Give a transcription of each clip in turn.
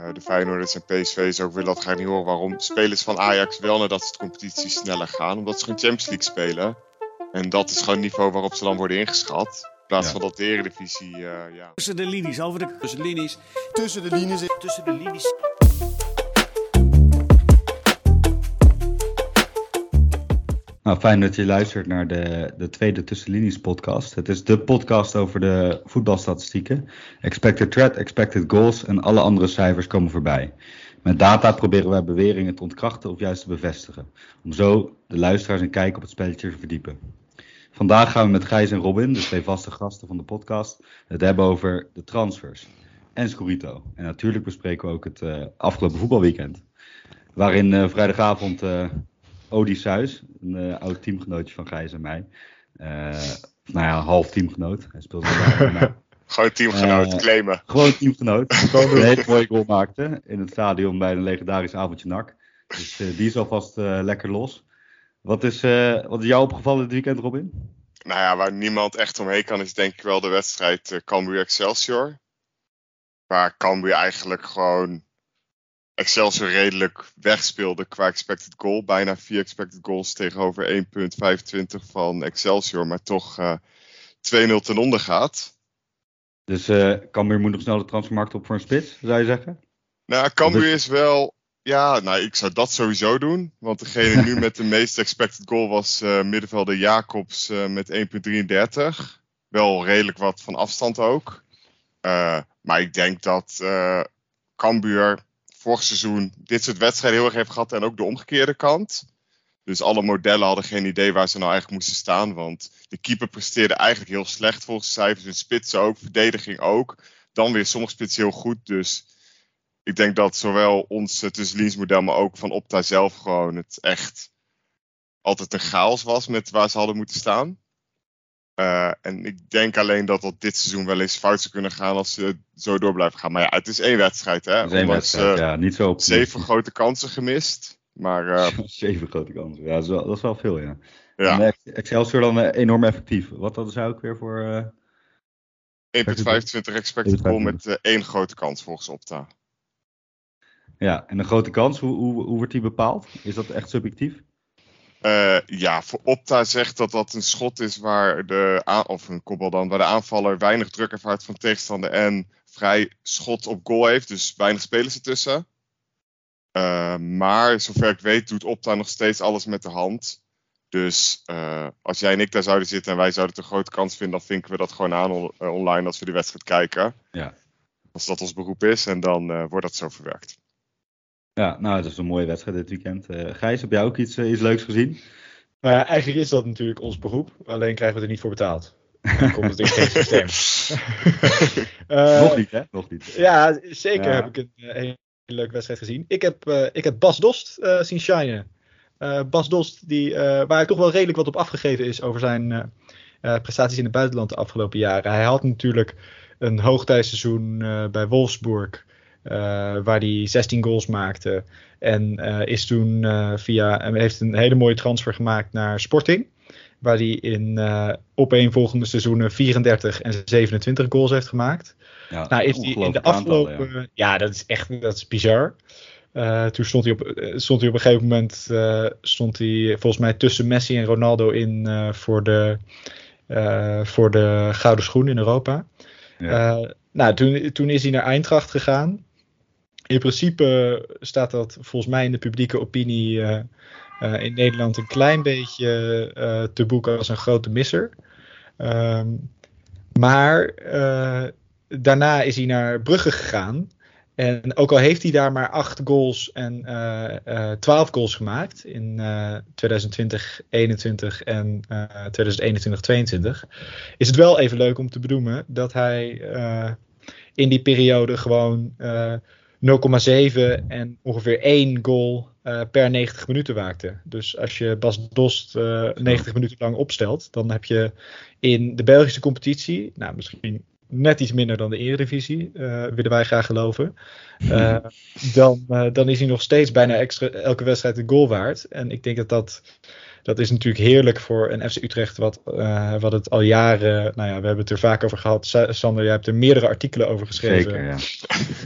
Uh, de Feyenoorders en PSV's ook willen dat ga ik niet horen waarom spelers van Ajax wel nadat ze de competitie sneller gaan. Omdat ze gewoon Champions League spelen. En dat is gewoon het niveau waarop ze dan worden ingeschat. In plaats Ja. van dat de Eredivisie, uh, ja. Tussen de linies, over de... Tussen de linies. Tussen de linies. Tussen de linies. Nou, fijn dat je luistert naar de, de tweede Tussenlinies podcast. Het is de podcast over de voetbalstatistieken. Expected threat, expected goals en alle andere cijfers komen voorbij. Met data proberen wij beweringen te ontkrachten of juist te bevestigen. Om zo de luisteraars een kijk op het spelletje te verdiepen. Vandaag gaan we met Gijs en Robin, de twee vaste gasten van de podcast, het hebben over de transfers en Scorito. En natuurlijk bespreken we ook het uh, afgelopen voetbalweekend. Waarin uh, vrijdagavond uh, Odi Suis, een uh, oud teamgenootje van Gijs en mij. Uh, nou ja, half teamgenoot. Hij speelde daar. Gewoon teamgenoot, claimen. Gewoon teamgenoot. Gewoon een hele mooie goal maakte in het stadion bij een legendarisch avondje NAC. Dus uh, die is alvast lekker los. Wat is, wat is jou opgevallen dit weekend, Robin? Nou ja, waar niemand echt omheen kan, is denk ik wel de wedstrijd Cambuur-Excelsior. Waar Cambuur eigenlijk gewoon Excelsior redelijk wegspeelde qua expected goal. Bijna 4 expected goals tegenover 1,25 van Excelsior. Maar toch uh, 2-0 ten onder gaat. Dus uh, Cambuur moet nog snel de transfermarkt op voor een spits, zou je zeggen? Nou, Cambuur is wel... Ja, nou, ik zou dat sowieso doen. Want degene nu met de meeste expected goal was uh, middenvelder Jacobs uh, met 1,33. Wel redelijk wat van afstand ook. Maar ik denk dat Cambuur vorig seizoen dit soort wedstrijden heel erg heeft gehad. En ook de omgekeerde kant. Dus alle modellen hadden geen idee waar ze nou eigenlijk moesten staan. Want de keeper presteerde eigenlijk heel slecht volgens de cijfers. De spitsen ook, verdediging ook. Dan weer sommige spitsen heel goed. Dus ik denk dat zowel ons tussenliensmodel, maar ook van Opta zelf gewoon het echt altijd een chaos was met waar ze hadden moeten staan. Uh, en ik denk alleen dat dat dit seizoen wel eens fout zou kunnen gaan als ze zo door blijven gaan. Maar ja, het is één wedstrijd, hè? Is één wedstrijd, uh, ja. Niet zo op zeven grote kansen gemist. Maar, uh, zeven grote kansen, ja, dat is wel, dat is wel veel, ja. ja. En Excelsior dan enorm effectief. Wat hadden ze ook weer voor... 1,25 expected goal met één grote kans volgens Opta. Ja, en een grote kans, hoe, hoe, hoe wordt die bepaald? Is dat echt subjectief? Uh, ja, voor Opta zegt dat dat een schot is waar de, of een kopbal dan, waar de aanvaller weinig druk ervaart van tegenstander en vrij schot op goal heeft. Dus weinig spelers ertussen. Uh, maar zover ik weet doet Opta nog steeds alles met de hand. Dus uh, als jij en ik daar zouden zitten en wij zouden het een grote kans vinden, dan vinken we dat gewoon aan on online als we die wedstrijd kijken. Ja. Als dat ons beroep is en dan wordt dat zo verwerkt. Ja, nou, het is een mooie wedstrijd dit weekend. Uh, Gijs, heb jij ook iets, uh, iets leuks gezien? Nou ja, eigenlijk is dat natuurlijk ons beroep, alleen krijgen we er niet voor betaald. Dan komt het in geen systeem. uh, Nog niet, hè? Nog niet. Ja, zeker ja. heb ik een hele leuke wedstrijd gezien. Ik heb, ik heb Bas Dost zien shinen. Bas Dost, die, waar toch wel redelijk wat op afgegeven is over zijn prestaties in het buitenland de afgelopen jaren. Hij had natuurlijk een hoogtijdseizoen bij Wolfsburg. Uh, waar hij 16 goals maakte. En uh, is toen uh, via. heeft een hele mooie transfer gemaakt naar Sporting. Waar hij in opeenvolgende seizoenen 34 en 27 goals heeft gemaakt. Ja, nou, is hij in de afgelopen. Aantal, ja. ja. dat is echt dat is bizar. toen stond hij, op, stond hij op een gegeven moment. stond hij volgens mij tussen Messi en Ronaldo in voor, de, voor de gouden schoen in Europa. Ja. nou, toen, toen is hij naar Eintracht gegaan in principe staat dat volgens mij in de publieke opinie uh, uh, in Nederland een klein beetje uh, te boeken als een grote misser. Um, maar daarna is hij naar Brugge gegaan. En ook al heeft hij daar maar 8 goals en 12 goals gemaakt in 2020, 21 en 2021, 22, is het wel even leuk om te benoemen dat hij in die periode gewoon 0,7 en ongeveer 1 goal uh, per 90 minuten maakte. Dus als je Bas Dost uh, 90 minuten lang opstelt, dan heb je in de Belgische competitie, nou misschien net iets minder dan de Eredivisie, uh, willen wij graag geloven. Uh, dan, dan is hij nog steeds bijna extra, elke wedstrijd een goal waard. En ik denk dat dat, dat is natuurlijk heerlijk voor een FC Utrecht, wat, wat het al jaren, nou ja, we hebben het er vaak over gehad. Sander, jij hebt er meerdere artikelen over geschreven. Zeker, ja.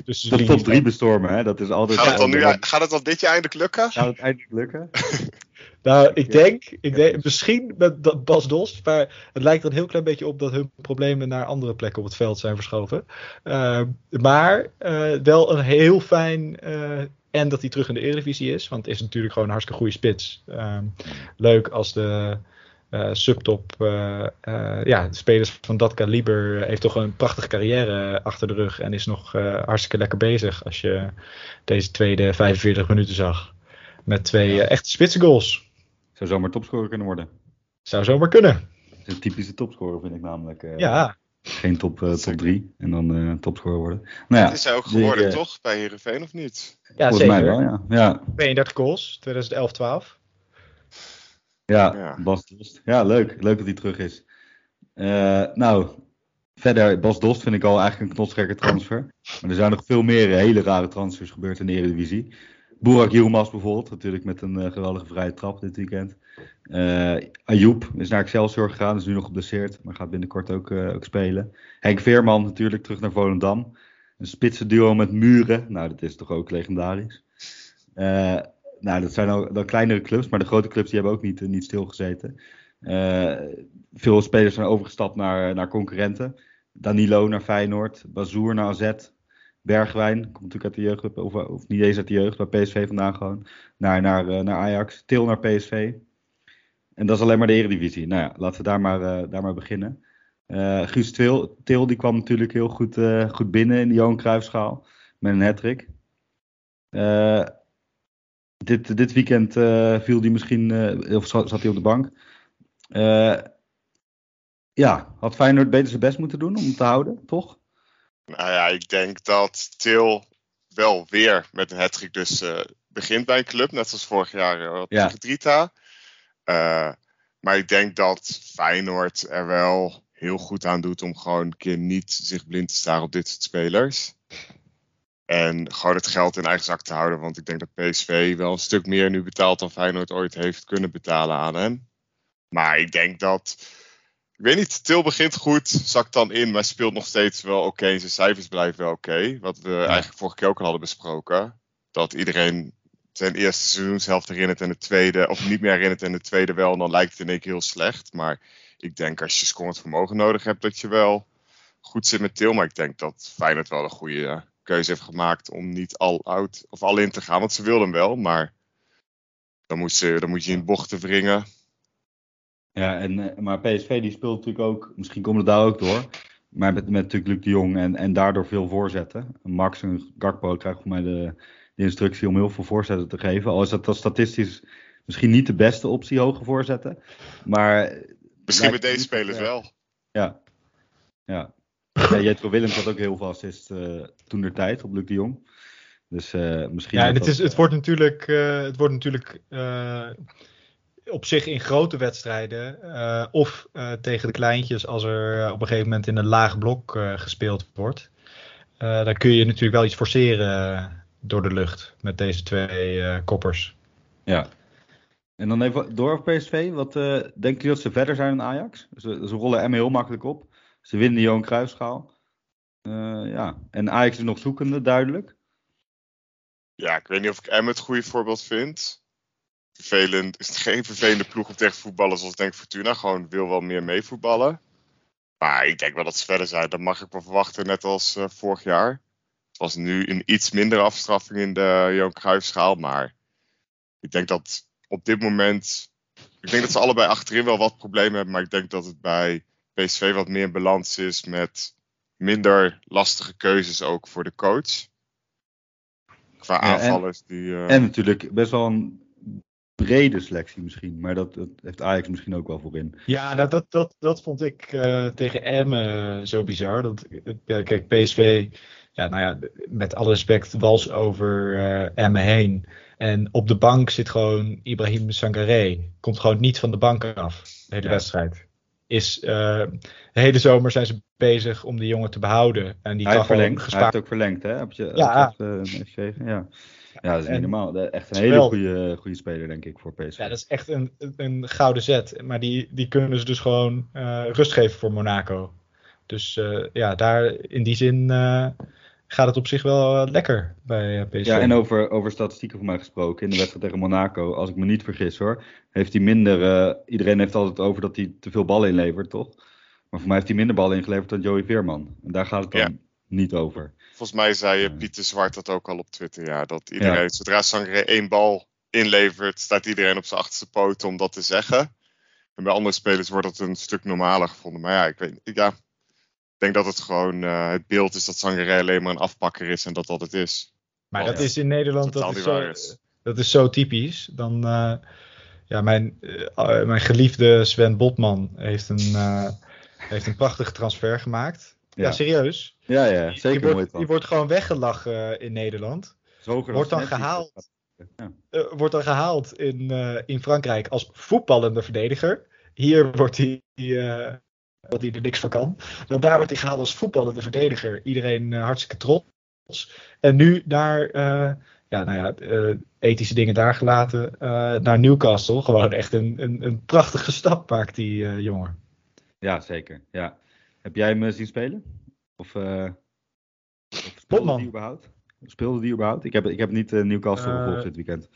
dus de top 3 bestormen, hè? dat is altijd... Gaat het, dan nu, gaat het dan dit jaar eindelijk lukken? Gaat het eindelijk lukken? Nou, ik denk, ik denk misschien met Bas Dos, maar het lijkt er een heel klein beetje op dat hun problemen naar andere plekken op het veld zijn verschoven. Uh, maar uh, wel een heel fijn. Uh, en dat hij terug in de Eredivisie is, want het is natuurlijk gewoon een hartstikke goede spits. Ehm, leuk als de subtop, ja, de spelers van dat kaliber heeft toch een prachtige carrière achter de rug en is nog hartstikke lekker bezig als je deze tweede 45 minuten zag. Met twee echte spitse goals. Zou zomaar topscorer kunnen worden. Zou zomaar kunnen. Een typische topscorer vind ik namelijk. Ja. Geen top 3 uh, top drie en dan uh, topscorer worden. Nou ja, dat is hij ook geworden, die, toch? Bij Heerenveen of niet? Ja, Volgens zeker. mij wel, ja. ja. 32 goals, 2011-12. Ja, ja, Bas Dost. Ja, leuk. Leuk dat hij terug is. nou, verder, Bas Dost vind ik al eigenlijk een knotsgekke transfer. Maar er zijn nog veel meer hele rare transfers gebeurd in de Eredivisie. Burak Yilmaz bijvoorbeeld, natuurlijk met een uh, geweldige vrije trap dit weekend. Uh, Ayoub is naar Excelsior gegaan, is nu nog geblesseerd, maar gaat binnenkort ook, uh, ook spelen. Henk Veerman natuurlijk terug naar Volendam. Een spitse duo met Muren, nou dat is toch ook legendarisch. nou, dat zijn ook dan kleinere clubs, maar de grote clubs die hebben ook niet, niet stilgezeten. veel spelers zijn overgestapt naar, naar concurrenten. Danilo naar Feyenoord, Bazoer naar AZ, Bergwijn, komt natuurlijk uit de jeugd, of, of niet eens uit de jeugd, bij PSV vandaan gewoon, naar, naar, uh, naar Ajax, Til naar PSV. En dat is alleen maar de eredivisie. Nou ja, laten we daar maar, uh, daar maar beginnen. Uh, Guus Til, Til die kwam natuurlijk heel goed, goed binnen in de Johan Cruijffschaal, met een hattrick. dit, dit weekend viel hij misschien, of zat, hij op de bank. ja, had Feyenoord beter zijn best moeten doen om te houden, toch? Nou ja, ik denk dat Til wel weer met een hattrick dus uh, begint bij een club. Net zoals vorig jaar uh, ja. tegen Drita. Uh, maar ik denk dat Feyenoord er wel heel goed aan doet om gewoon een keer niet zich blind te staren op dit soort spelers. En gewoon het geld in eigen zak te houden. Want ik denk dat PSV wel een stuk meer nu betaalt dan Feyenoord ooit heeft kunnen betalen aan hem. Maar ik denk dat ik weet niet, Til begint goed, zakt dan in, maar speelt nog steeds wel oké. Okay, zijn cijfers blijven wel oké. Okay, wat we ja. eigenlijk vorige keer ook al hadden besproken. Dat iedereen zijn eerste seizoenshelft herinnert en de tweede, of niet meer herinnert en de tweede wel. En dan lijkt het in één keer heel slecht. Maar ik denk als je scorend vermogen nodig hebt, dat je wel goed zit met Til. Maar ik denk dat Feyenoord wel een goede keuze heeft gemaakt om niet al out of al in te gaan. Want ze wilden hem wel, maar dan moet, ze, dan moet je in bochten wringen. Ja, en, maar PSV die speelt natuurlijk ook, misschien komt het daar ook door, maar met, met natuurlijk Luc de Jong en, en daardoor veel voorzetten. Max en Gakpo krijgen voor mij de, de instructie om heel veel voorzetten te geven. Al is dat, dat statistisch misschien niet de beste optie, hoge voorzetten. Maar misschien met deze spelers wel. Ja, ja. ja Jetro Willems had ook heel veel assist uh, toen der tijd op Luc de Jong. Dus uh, misschien. Ja, en het, is, het wordt natuurlijk, uh, het wordt natuurlijk op zich in grote wedstrijden. Uh, of uh, tegen de kleintjes als er op een gegeven moment in een laag blok uh, gespeeld wordt. dan kun je natuurlijk wel iets forceren door de lucht met deze twee koppers. Ja. En dan even door op PSV. Wat denken jullie dat ze verder zijn dan Ajax? Ze, ze rollen Emmen heel makkelijk op. Ze winnen de Johan Cruijffschaal. ja. En Ajax is nog zoekende, duidelijk. Ja, ik weet niet of ik Emmen het goede voorbeeld vind vervelend, is het geen vervelende ploeg om tegen voetballen zoals denk Fortuna. Gewoon wil wel meer meevoetballen. Maar ik denk wel dat ze verder zijn. Dat mag ik wel verwachten, net als uh, vorig jaar. Het was nu een iets mindere afstraffing in de Johan Cruijffschaal. Maar ik denk dat op dit moment... Ik denk dat ze allebei achterin wel wat problemen hebben. Maar ik denk dat het bij PSV wat meer in balans is met minder lastige keuzes ook voor de coach. Qua aanvallers en, die... Uh... En natuurlijk best wel een brede selectie misschien. Maar dat, dat, heeft Ajax misschien ook wel voor in. Ja, dat, dat, dat, dat vond ik uh, tegen Emmen zo bizar. Dat, kijk, PSV, ja, nou ja, met alle respect, wals over uh, Emmen heen. En op de bank zit gewoon Ibrahim Sangaré. Komt gewoon niet van de bank af, de hele Ja. wedstrijd. is de hele zomer zijn ze bezig om die jongen te behouden. En die hij, heeft verlengd, gespaard. hij heeft ook verlengd, hè? Heb je, Ja. heb je ja. Ja, dat is niet En- normaal. Echt een hele goede, goede speler, denk ik, voor PSV. Ja, dat is echt een, een gouden zet. Maar die, die kunnen ze dus gewoon eh, rust geven voor Monaco. Dus eh, ja, daar in die zin eh, gaat het op zich wel eh, lekker bij eh, PSV. Ja, en over, over statistieken voor mij gesproken. In de wedstrijd tegen Monaco, als ik me niet vergis hoor, heeft hij minder. eh, iedereen heeft altijd over dat hij te veel ballen inlevert, toch? Maar voor mij heeft hij minder ballen ingeleverd dan Joey Veerman. En daar gaat het dan Ja. niet over. Volgens mij zei Pieter Zwart dat ook al op Twitter. Ja, dat iedereen, zodra Sangaré één bal inlevert, staat iedereen op zijn achterste poten om dat te zeggen. En bij andere spelers wordt dat een stuk normaler gevonden. Maar ja, ik weet ik- ja, ik denk dat het gewoon eh, het beeld is dat Sangaré alleen maar een afpakker is en dat dat het is. maar dat is in Nederland dat is, zo, is. dat is zo typisch. Dan, eh, ja, mijn, eh, mijn geliefde Sven Botman heeft een, heeft een prachtige transfer gemaakt. Ja, serieus. ja, ja Die zeker mooi wordt, die wordt gewoon weggelachen eh, in Nederland. Wordt dan gehaald. Ja. eh, wordt dan gehaald in, eh, in Frankrijk als voetballende verdediger. Hier wordt hij, dat hij er niks van kan. Dan daar wordt hij gehaald als voetballende verdediger. Iedereen hartstikke trots. En nu naar, ja, nou ja, ethische dingen daar gelaten, naar Newcastle. Gewoon echt een, een, een prachtige stap maakt die jongen. Ja, zeker. Ja. Heb jij hem eh, zien spelen? Of, of speelde die überhaupt? Speelde die überhaupt? Ik heb, ik heb niet eh, Newcastle Eh, gevolgd dit weekend.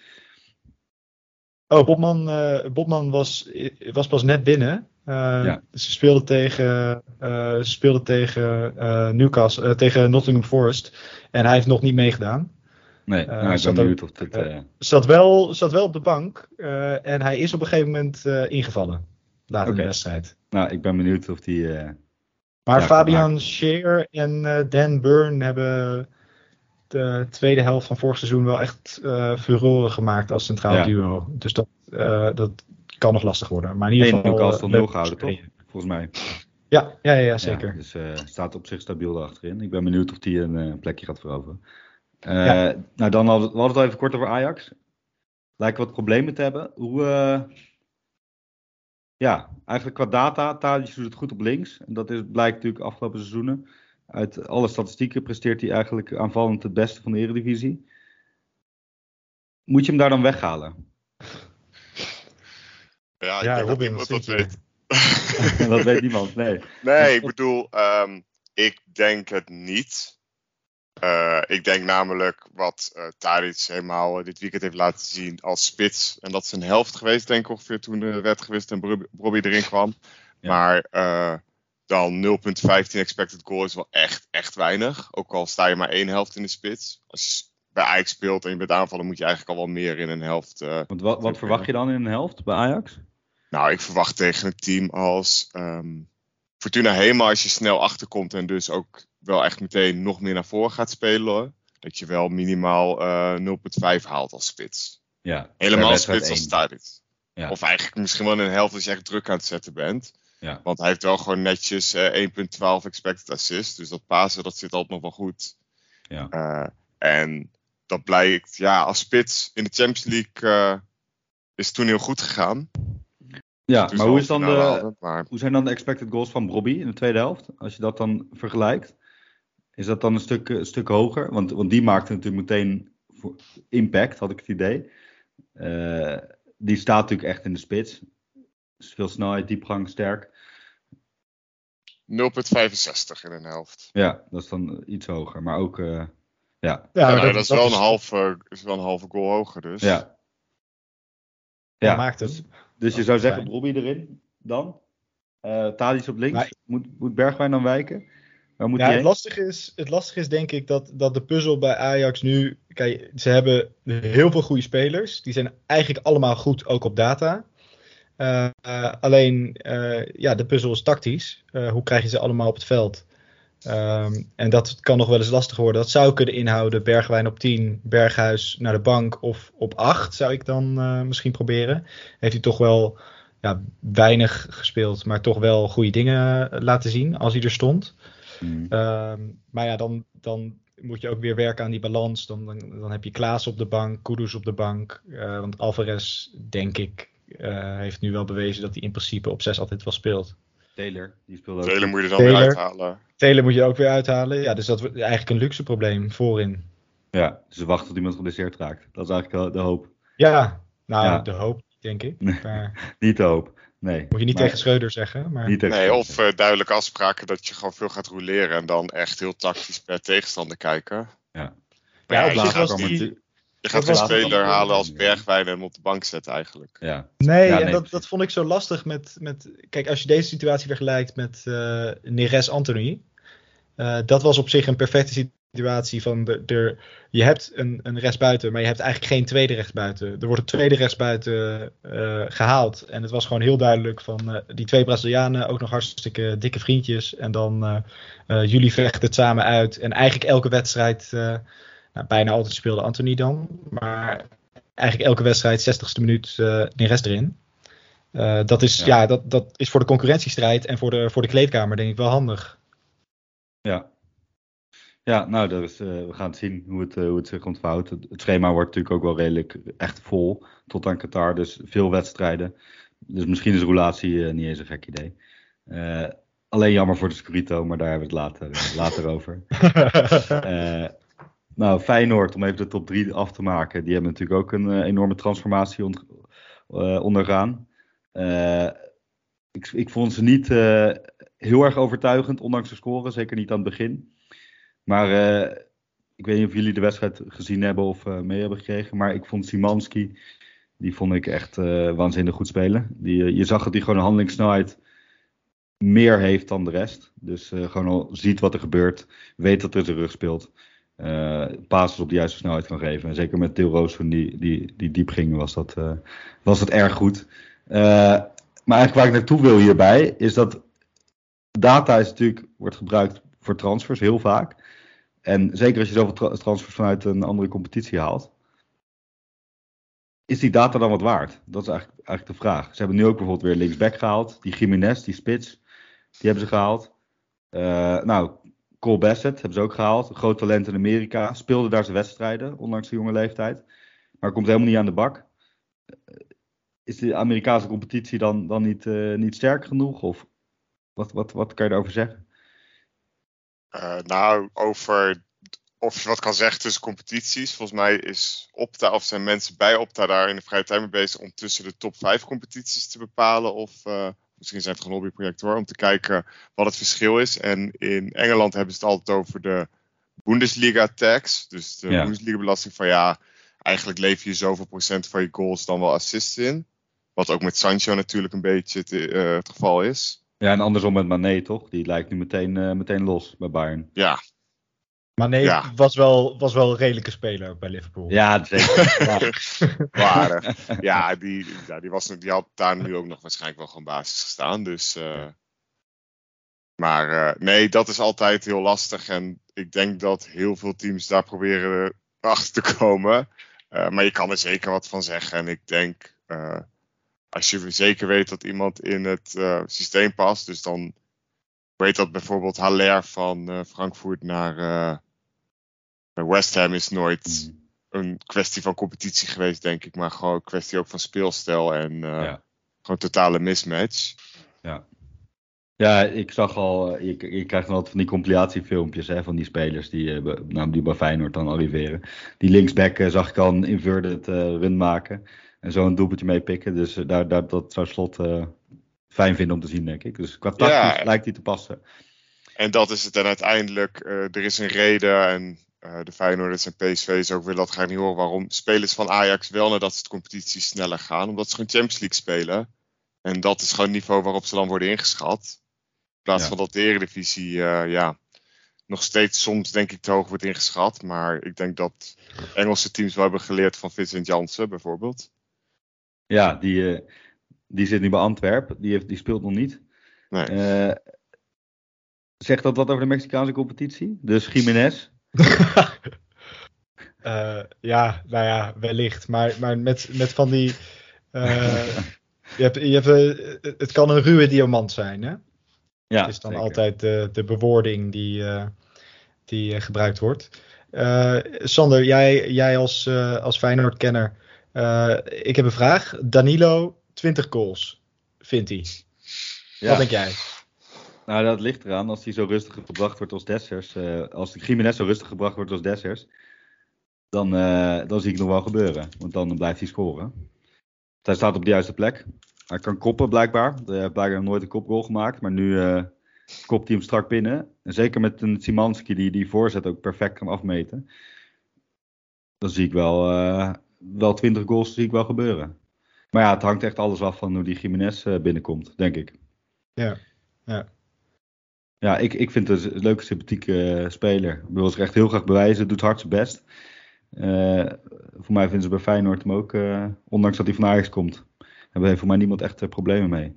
Oh, Botman, Botman was, was pas net binnen. Ja. Ze speelden tegen, ze speelden tegen Newcastle, tegen Nottingham Forest. En hij heeft nog niet meegedaan. Nee, nou, ik ben zat ook- benieuwd of dit... eh, Zat wel, zat wel op de bank. en hij is op een gegeven moment ingevallen. Later in de wedstrijd. nou, ik ben benieuwd of die... Maar Ja, Fabian Scheer en eh, Dan Burn hebben de tweede helft van vorig seizoen wel echt eh furoren gemaakt als centraal Ja. duo. Dus dat, eh, dat kan nog lastig worden. Maar in ieder geval. Newcastle nul gehouden, toch? Volgens mij. Ja, ja, ja, zeker. Dus staat op zich stabiel achterin. Ik ben benieuwd of die een plekje gaat veroveren. Nou, dan hadden we we hadden het al even kort over Ajax. Lijken wat problemen te hebben. Hoe, ja, eigenlijk qua data, Tadic doet het goed op links. En dat is, blijkt natuurlijk afgelopen seizoenen. Uit alle statistieken presteert hij eigenlijk aanvallend het beste van de Eredivisie. Moet je hem daar dan weghalen? Ja, ik Ja, denk dat Robin, niemand wat dat vind je? weet. dat weet niemand, nee. Nee, ik bedoel, ehm, ik denk het niet. Eh, ik denk namelijk wat eh Tadic helemaal eh, dit weekend heeft laten zien als spits. En dat is een helft geweest, denk ik ongeveer, toen er werd gewist en Robbie erin kwam. Ja. Maar dan 0,15 expected goal is wel echt, echt weinig. Ook al sta je maar één helft in de spits. Als je bij Ajax speelt en je bent aanvallen, moet je eigenlijk al wel meer in een helft Want wat, wat verwacht je dan in een helft bij Ajax? nou, ik verwacht tegen een team als ehm, Fortuna Hema, als je snel achterkomt en dus ook wel echt meteen nog meer naar voren gaat spelen, hoor, dat je wel minimaal eh 0,5 haalt als spits. Ja, Helemaal spits als. Tadic. Ja. Of eigenlijk misschien wel in een helft als je echt druk aan het zetten bent. Ja. Want hij heeft wel gewoon netjes eh 1,12 expected assist. Dus dat pasen, dat zit altijd nog wel goed. Ja. Eh, en dat blijkt, ja, als spits in de Champions League eh, is het toen heel goed gegaan. Ja, maar hoe, is dan de, hadden, maar hoe zijn dan de expected goals van Robbie in de tweede helft? Als je dat dan vergelijkt. Is dat dan een stuk, een stuk hoger? Want, want die maakte natuurlijk meteen impact, had ik het idee. Eh, die staat natuurlijk echt in de spits. Dus veel snelheid, diepgang, sterk. 0,65 in een helft. Ja, dat is dan iets hoger. Maar ook, eh, ja. Ja, nou, dat, is wel een halve, is wel een halve goal hoger dus. Ja. Ja, maakt hem. Dus, je zou zeggen. Robbie erin dan? Eh Tadic op links? Maar- Moet, moet Bergwijn dan wijken? Waar moet Ja, het lastige, is, het lastige is denk ik dat, dat de puzzel bij Ajax nu. Kijk, ze hebben heel veel goede spelers. Die zijn eigenlijk allemaal goed, ook op data. Eh, eh, alleen, ja, de puzzel is tactisch. Hoe krijg je ze allemaal op het veld? Ehm, en dat kan nog wel eens lastig worden. Dat zou kunnen inhouden Bergwijn op 10, Berghuis naar de bank of op 8 zou ik dan eh, misschien proberen. Heeft hij toch wel ja, weinig gespeeld, maar toch wel goede dingen laten zien als hij er stond. Hmm. Ehm, maar ja, dan, dan moet je ook weer werken aan die balans. Dan, dan, dan heb je Klaas op de bank, Kudus op de bank. Eh, want Alvarez, denk ik, eh, heeft nu wel bewezen dat hij in principe op 6 altijd wel speelt. Taylor, die speelde ook. Taylor moet je er dan Taylor. weer uithalen. Taylor moet je ook weer uithalen. Ja, dus dat wordt eigenlijk een luxe probleem voorin. Ja, dus ze wachten tot iemand geblesseerd raakt. Dat is eigenlijk wel de hoop. Ja, nou, Ja. de hoop, denk ik. Nee. Maar Niet de hoop. Nee. moet je niet Maar- tegen Schreuder zeggen. Maar... Niet tegen Nee, of eh, duidelijke afspraken dat je gewoon veel gaat roleren en dan echt heel tactisch per tegenstander kijken. Ja. Maar Ja, ja, op kwam die- je gaat was- speler halen als. Bergwijn en hem op de bank zetten eigenlijk. Ja. Nee, Ja, en nee, dat, dat vond ik zo lastig met, met... Kijk, als je deze situatie vergelijkt met eh Neres Anthony. eh, dat was op zich een perfecte situatie van... De, de, je hebt een, een rechtsbuiten, maar je hebt eigenlijk geen tweede rechtsbuiten. Er wordt een tweede rechtsbuiten eh, gehaald. En het was gewoon heel duidelijk van... eh, die twee Brazilianen, ook nog hartstikke dikke vriendjes. En dan eh, eh, jullie vechten het samen uit. En eigenlijk elke wedstrijd... nou, bijna altijd speelde Anthony dan. Maar eigenlijk elke wedstrijd, 60ste minuut, eh Neres erin. Eh, dat, is, Ja. ja. dat, dat is voor de concurrentiestrijd en voor de, voor de kleedkamer denk ik wel handig. Ja. Ja, nou, dat is, eh, we gaan het zien hoe het, hoe het zich ontvouwt. Het, het schema wordt natuurlijk ook wel redelijk echt vol tot aan Qatar. Dus veel wedstrijden. Dus misschien is roulatie niet eens een gek idee. Alleen jammer voor de Scurito, maar daar hebben we het later, later over. Nou, Feyenoord, om even de top 3 af te maken. Die hebben natuurlijk ook een eh, enorme transformatie eh, ondergaan. Eh, ik, ik vond ze niet heel erg overtuigend, ondanks de score. Zeker niet aan het begin. Maar ik weet niet of jullie de wedstrijd gezien hebben of mee hebben gekregen. Maar ik vond Simanski, die vond ik echt waanzinnig goed spelen. Die, je zag dat hij gewoon een handelingssnelheid meer heeft dan de rest. Dus gewoon al ziet wat er gebeurt. Weet dat er zijn rug speelt. Passes op de juiste snelheid kan geven. En zeker met Til Roos die, die, die diep ging, was dat, eh, was dat erg goed. Eh, maar eigenlijk waar ik naartoe wil hierbij, is dat data is natuurlijk, wordt gebruikt voor transfers heel vaak. En zeker als je zoveel tra- transfers vanuit een andere competitie haalt. Is die data dan wat waard? Dat is eigenlijk, eigenlijk de vraag. Ze hebben nu ook bijvoorbeeld weer linksback gehaald. Die Jiménez, die spits, die hebben ze gehaald. Eh, nou, Cole Bassett hebben ze ook gehaald. Groot talent in Amerika. Speelde daar zijn wedstrijden, ondanks de jonge leeftijd. Maar komt helemaal niet aan de bak. Eh, Is de Amerikaanse competitie dan, dan niet, eh, niet sterk genoeg? Of wat, wat, wat kan je daarover zeggen? Eh, nou, over of je wat kan zeggen tussen competities. Volgens mij is Opta, of zijn mensen bij Opta daar in de vrije tijd mee bezig om tussen de top 5 competities te bepalen. Of misschien zijn het gewoon hobbyprojecten hoor, om te kijken wat het verschil is. En in Engeland hebben ze het altijd over de Bundesliga tax. Dus de Ja. Bundesliga belasting van ja, eigenlijk lever je zoveel procent van je goals dan wel assists in. Wat ook met Sancho natuurlijk een beetje het, eh, het geval is. Ja, en andersom met Mané toch? Die lijkt nu meteen, eh, meteen los bij Bayern. Ja, Maar nee, Ja. was, wel, was wel een redelijke speler ook bij Liverpool. Ja, zeker. Ja. Ja, die, ja die, was, die had daar nu ook nog waarschijnlijk wel gewoon basis gestaan. Dus, eh, maar eh, nee, dat is altijd heel lastig. En ik denk dat heel veel teams daar proberen achter te komen. Eh, maar je kan er zeker wat van zeggen. En ik denk, eh, als je zeker weet dat iemand in het eh, systeem past. Dus dan weet dat bijvoorbeeld Haller van eh, Frankfurt naar eh, naar West Ham is nooit een kwestie van competitie geweest, denk ik. Maar gewoon een kwestie ook van speelstijl en eh, Ja. gewoon totale mismatch. Ja, ik zag al, je, je krijgt altijd van die compilatiefilmpjes hè, van die spelers die, eh, nou, die bij Feyenoord dan arriveren. Die linksback eh, zag ik al een inverted eh, run maken en zo een doelpuntje meepikken. Dus daar, daar, dat zou Slot fijn vinden om te zien, denk ik. Dus qua tactisch Ja. lijkt hij te passen. En dat is het. En uiteindelijk, er is een reden. En eh, de Feyenoorders en PSV's ook willen dat ga ik niet horen. Waarom spelers van Ajax wel nadat ze de competitie sneller gaan. Omdat ze gewoon Champions League spelen. En dat is gewoon het niveau waarop ze dan worden ingeschat. In plaats Ja. van dat de Eredivisie, eh, ja, nog steeds soms denk ik te hoog wordt ingeschat. Maar ik denk dat Engelse teams wel hebben geleerd van Vincent Janssen bijvoorbeeld. Ja, die, eh, die zit nu bij Antwerpen. Die, heeft, die speelt nog niet. Nee. Zegt dat wat over de Mexicaanse competitie? Dus Jiménez? Eh, ja, nou ja, wellicht. Maar, maar met, met van die. eh, je hebt, je hebt, eh, het kan een ruwe diamant zijn, hè? Ja, Dat is dan zeker. altijd de, de bewoording die, die gebruikt wordt. Sander, jij, jij als, als Feyenoord-kenner. ik heb een vraag. Danilo, 20 goals, vindt hij. Ja. Wat denk jij? Nou, dat ligt eraan. Als hij zo rustig gebracht wordt als Dessers. eh, als Jiménez zo rustig gebracht wordt als Dessers. Dan, eh, dan zie ik nog wel gebeuren. Want dan blijft hij scoren. Hij staat op de juiste plek. Hij kan koppen blijkbaar. Hij heeft blijkbaar nooit een kopgoal gemaakt. Maar nu eh, kopt hij hem strak binnen. En zeker met een Simanski die die voorzet ook perfect kan afmeten. Dan zie ik wel, eh, wel 20 goals zie ik wel gebeuren. Maar ja, het hangt echt alles af van hoe die Jiménez binnenkomt, denk ik. Ja, ja. Ja, ik, ik vind het een leuke, sympathieke eh, speler. Wil zich echt heel graag bewijzen, doet hard zijn best. Eh, voor mij vinden ze bij Feyenoord hem ook, eh, ondanks dat hij van Ajax komt, hebben voor mij niemand echt problemen mee.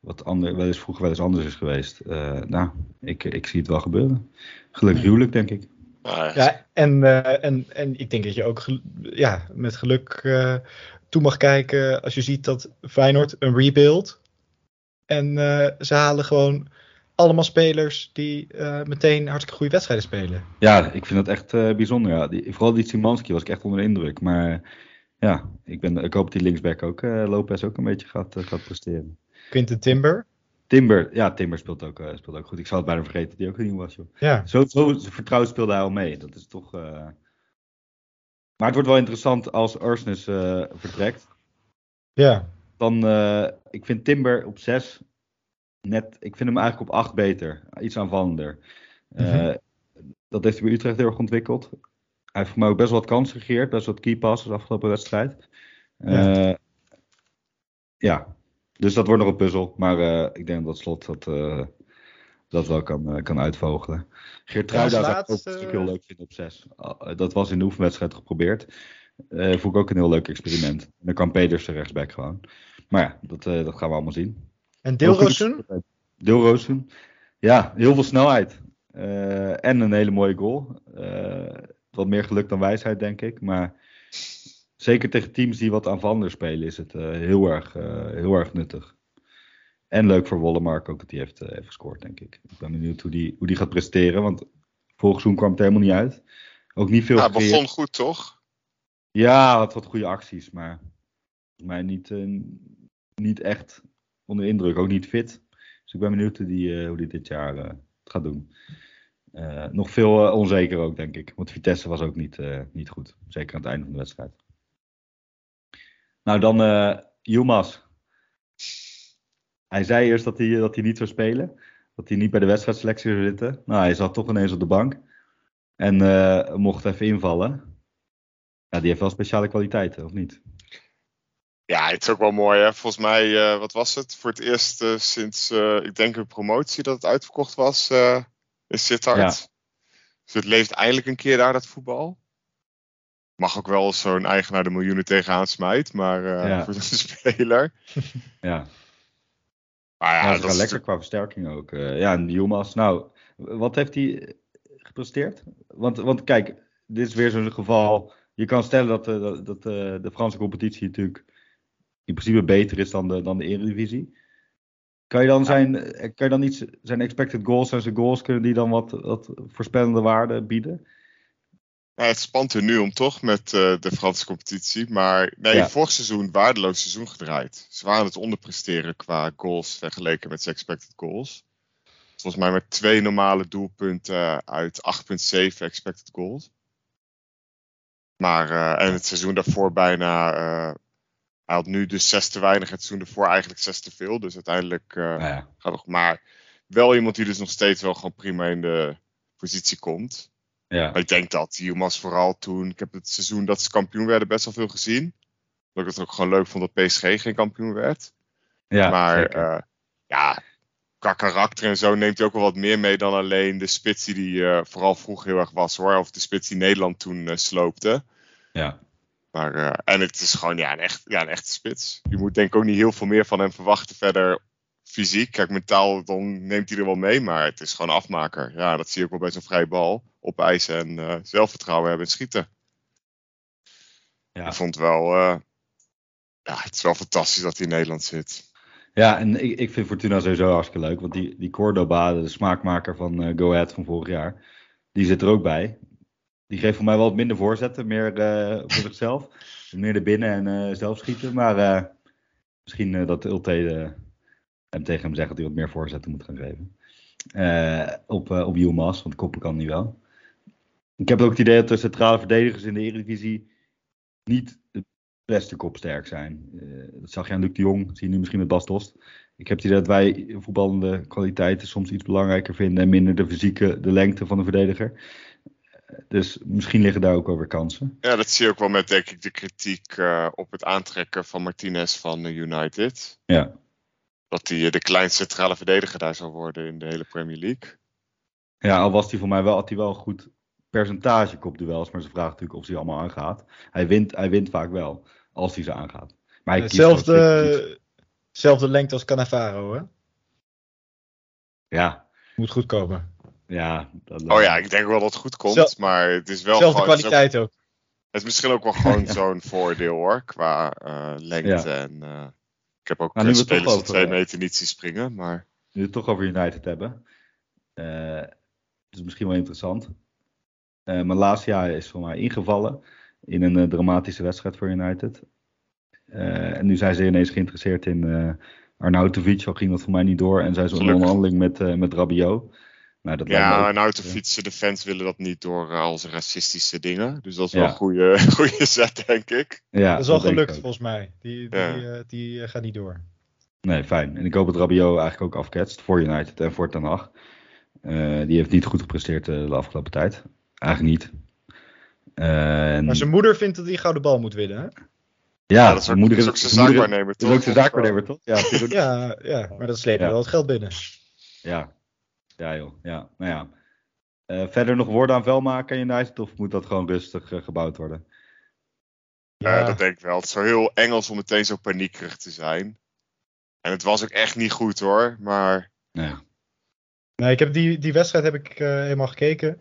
Wat ander, wel eens vroeger wel eens anders is geweest. Eh, nou, ik, ik zie het wel gebeuren. Gelukkig huwelijk, denk ik. Ja, en, eh, en, en ik denk dat je ook gel- ja, met geluk eh, toe mag kijken als je ziet dat Feyenoord een rebuild. En eh, ze halen gewoon allemaal spelers die eh, meteen hartstikke goede wedstrijden spelen. Ja, ik vind dat echt eh, bijzonder. Ja. Die, vooral die Simanski was ik echt onder de indruk. Maar ja, ik, ben, ik hoop dat die linksback ook, eh, Lopez ook een beetje gaat, gaat presteren. Quinten Timber. Timber, ja, Timber speelt ook, speelt ook goed. Ik zou het bijna vergeten dat hij ook nieuw was, joh. Ja, Zo, zo vertrouwd speelde hij al mee. Dat is toch. Maar het wordt wel interessant als Ursnes eh, vertrekt. ja. Dan, ik vind Timber op 6 net. Ik vind hem eigenlijk op 8 beter. Iets aanvallender. Eh, Mhm. Dat heeft hij bij Utrecht heel erg ontwikkeld. Hij heeft voor mij ook best wel wat kansen gegeerd. Best wat key passes de afgelopen wedstrijd. Ja. Eh, ja, dus dat wordt nog een puzzel. Maar eh, ik denk dat Slot dat, eh, dat wel kan, eh, kan uitvogelen. Geertruida Ja, zou ik ook heel leuk vinden op 6. dat was in de oefenwedstrijd geprobeerd. Eh vond ik ook een heel leuk experiment. En dan kan Pedersen rechtsback gewoon. Maar ja, dat, eh, dat gaan we allemaal zien. En Deelrosun? Deelrozen. Ja, heel veel snelheid. Eh, en een hele mooie goal. Eh, wat meer geluk dan wijsheid, denk ik. Maar zeker tegen teams die wat aanvallender spelen, is het eh, heel, erg, eh, heel erg nuttig. En leuk voor Wollemark ook dat hij heeft, heeft gescoord, denk ik. Ik ben benieuwd hoe die, hoe die gaat presteren. Want vorig seizoen kwam het helemaal niet uit. Ook niet veel ja, begon goed, toch? Ja, had wat goede acties, maar volgens mij niet, niet echt onder indruk, ook niet fit. Dus ik ben benieuwd hoe die, eh, hoe die dit jaar eh, gaat doen. Eh, nog veel onzeker ook, denk ik. Want Vitesse was ook niet, niet goed. Zeker aan het einde van de wedstrijd. Nou, dan Yilmaz. Hij zei eerst dat hij, dat hij niet zou spelen. Dat hij niet bij de wedstrijdselectie zou zitten. Nou, hij zat toch ineens op de bank. En mocht even invallen. Ja, die heeft wel speciale kwaliteiten, of niet? Ja, het is ook wel mooi, hè? Volgens mij, eh, wat was het? Voor het eerst eh, sinds, eh, ik denk, een promotie dat het uitverkocht was, is Sittard. Dus het leeft eindelijk een keer daar, dat voetbal. Mag ook wel zo'n eigenaar de miljoenen tegenaan smijt, maar Ja. voor zo'n speler. Ja, Maar ja, dat is lekker qua versterking ook. Ja, en Yilmaz, nou, wat heeft hij gepresteerd? Want, want kijk, dit is weer zo'n geval. Je kan stellen dat, dat, dat de Franse competitie natuurlijk in principe beter is dan de, dan de Eredivisie. Kan je dan, zijn, eh, kan je dan iets, zijn expected goals en zijn goals, kunnen die dan wat, wat voorspellende waarde bieden? Het spant er nu om toch met eh, de Franse competitie. Maar nee, Ja. vorig seizoen waardeloos seizoen gedraaid. Ze waren het onderpresteren qua goals vergeleken met zijn expected goals. Volgens mij met twee normale doelpunten uit 8,7 expected goals. Maar eh, en het seizoen daarvoor bijna. Hij had nu dus zes te weinig. Het seizoen daarvoor eigenlijk zes te veel. Dus uiteindelijk Nou ja, gaat nog. Maar wel iemand die dus nog steeds wel gewoon prima in de positie komt. ja, Maar ik denk dat Yilmaz vooral toen, ik heb het seizoen dat ze kampioen werden best wel veel gezien. Dat ik het ook gewoon leuk vond dat PSG geen kampioen werd. ja maar eh, ja, qua karakter en zo neemt hij ook wel wat meer mee dan alleen de spits die die eh, vooral vroeg heel erg was hoor. Of de spits die Nederland toen sloopte. ja. Maar, eh, en het is gewoon ja, een, echt, ja, een echte spits. Je moet denk ik ook niet heel veel meer van hem verwachten verder fysiek. Kijk, mentaal dan neemt hij er wel mee, maar het is gewoon afmaker. Ja, dat zie je ook wel bij zo'n vrije bal. Opeisen en eh, zelfvertrouwen hebben en schieten. Ja. Ik vond wel, eh, ja, het is wel fantastisch dat hij in Nederland zit. Ja, en ik, ik vind Fortuna sowieso hartstikke leuk. Want die, die Cordoba, de smaakmaker van Go Ahead van vorig jaar, die zit er ook bij. Die geeft voor mij wel wat minder voorzetten, meer eh, voor zichzelf. Meer er binnen en eh, zelf schieten. Maar eh, misschien dat Ulte hem tegen hem zegt dat hij wat meer voorzetten moet gaan geven. op, op Yilmaz, want koppen kan niet wel. Ik heb ook het idee dat de centrale verdedigers in de Eredivisie niet het beste kopsterk zijn. Dat zag je aan Luc de Jong, zie je nu misschien met Bas Dost. Ik heb het idee dat wij voetballende kwaliteiten soms iets belangrijker vinden en minder de fysieke, de lengte van de verdediger. Dus misschien liggen daar ook wel weer kansen. Ja, dat zie je ook wel met denk ik de kritiek uh, op het aantrekken van Martinez van United. Ja. Dat hij de kleinste centrale verdediger daar zal worden in de hele Premier League. Ja, al was hij voor mij wel, had hij wel een goed percentage kopduels, maar ze vragen natuurlijk of hij allemaal aangaat. Hij wint, hij wint vaak wel, als hij ze aangaat. Maar hij Hetzelfde, zelfde lengte als Cannavaro, hè? Ja. Moet goed komen. Ja. Dat oh ja, ik denk wel dat het goed komt, maar het is wel Zelfde gewoon, kwaliteit ook, Het is misschien ook wel gewoon zo'n voordeel hoor, qua uh, lengte ja. en... Uh, ik heb ook nou, spelers van twee meter niet zien springen, maar... Nu we het toch over United hebben. Uh, het is misschien wel interessant. Uh, Malasia is voor mij ingevallen in een uh, dramatische wedstrijd voor United. Uh, en nu zijn ze ineens geïnteresseerd in uh, Arnautovic, al ging dat voor mij niet door. En zijn ze een onderhandeling met, uh, met Rabiot. Nou, dat ja, Arnautovic, de fans willen dat niet door al zijn racistische dingen. Dus dat is wel een goede, goede zet, denk ik. Ja, dat is al gelukt volgens mij. Die, die, ja. die gaat niet door. Nee, fijn. En ik hoop dat Rabiot eigenlijk ook afketst voor United en voor Ten Hag. die heeft niet goed gepresteerd de afgelopen tijd. Eigenlijk niet. maar zijn moeder vindt dat hij gouden bal moet winnen, hè? Ja, ja, dat is ook, moeder, is ook zijn zaakwaarnemer, toch? Dat is ook zijn zaakwaarnemer, toch? Ja, ja, ja, maar dat sleept ja. wel het geld binnen. Ja, ja joh. Ja, nou ja. Uh, verder nog woorden aan vuil maken in United of moet dat gewoon rustig uh, gebouwd worden? Ja, uh, dat denk ik wel. Het is zo heel Engels om meteen zo paniekerig te zijn. En het was ook echt niet goed hoor, maar... Nee. Nee, ik heb die, die wedstrijd heb ik helemaal gekeken.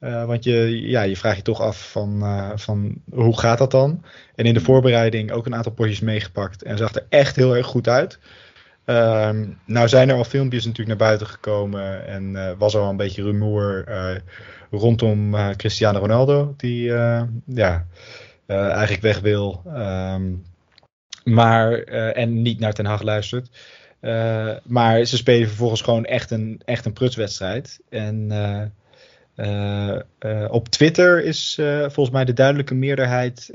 Uh, want je, ja, je vraagt je toch af van, uh, van hoe gaat dat dan? En in de voorbereiding ook een aantal potjes meegepakt en zag er echt heel erg goed uit. Uh, nou zijn er al filmpjes natuurlijk naar buiten gekomen en uh, was er al een beetje rumoer rondom Cristiano Ronaldo, die ja, eigenlijk weg wil. Um, maar, en niet naar Ten Hag luistert. maar ze spelen vervolgens gewoon echt een, echt een prutswedstrijd. En uh, uh, op Twitter is uh, volgens mij de duidelijke meerderheid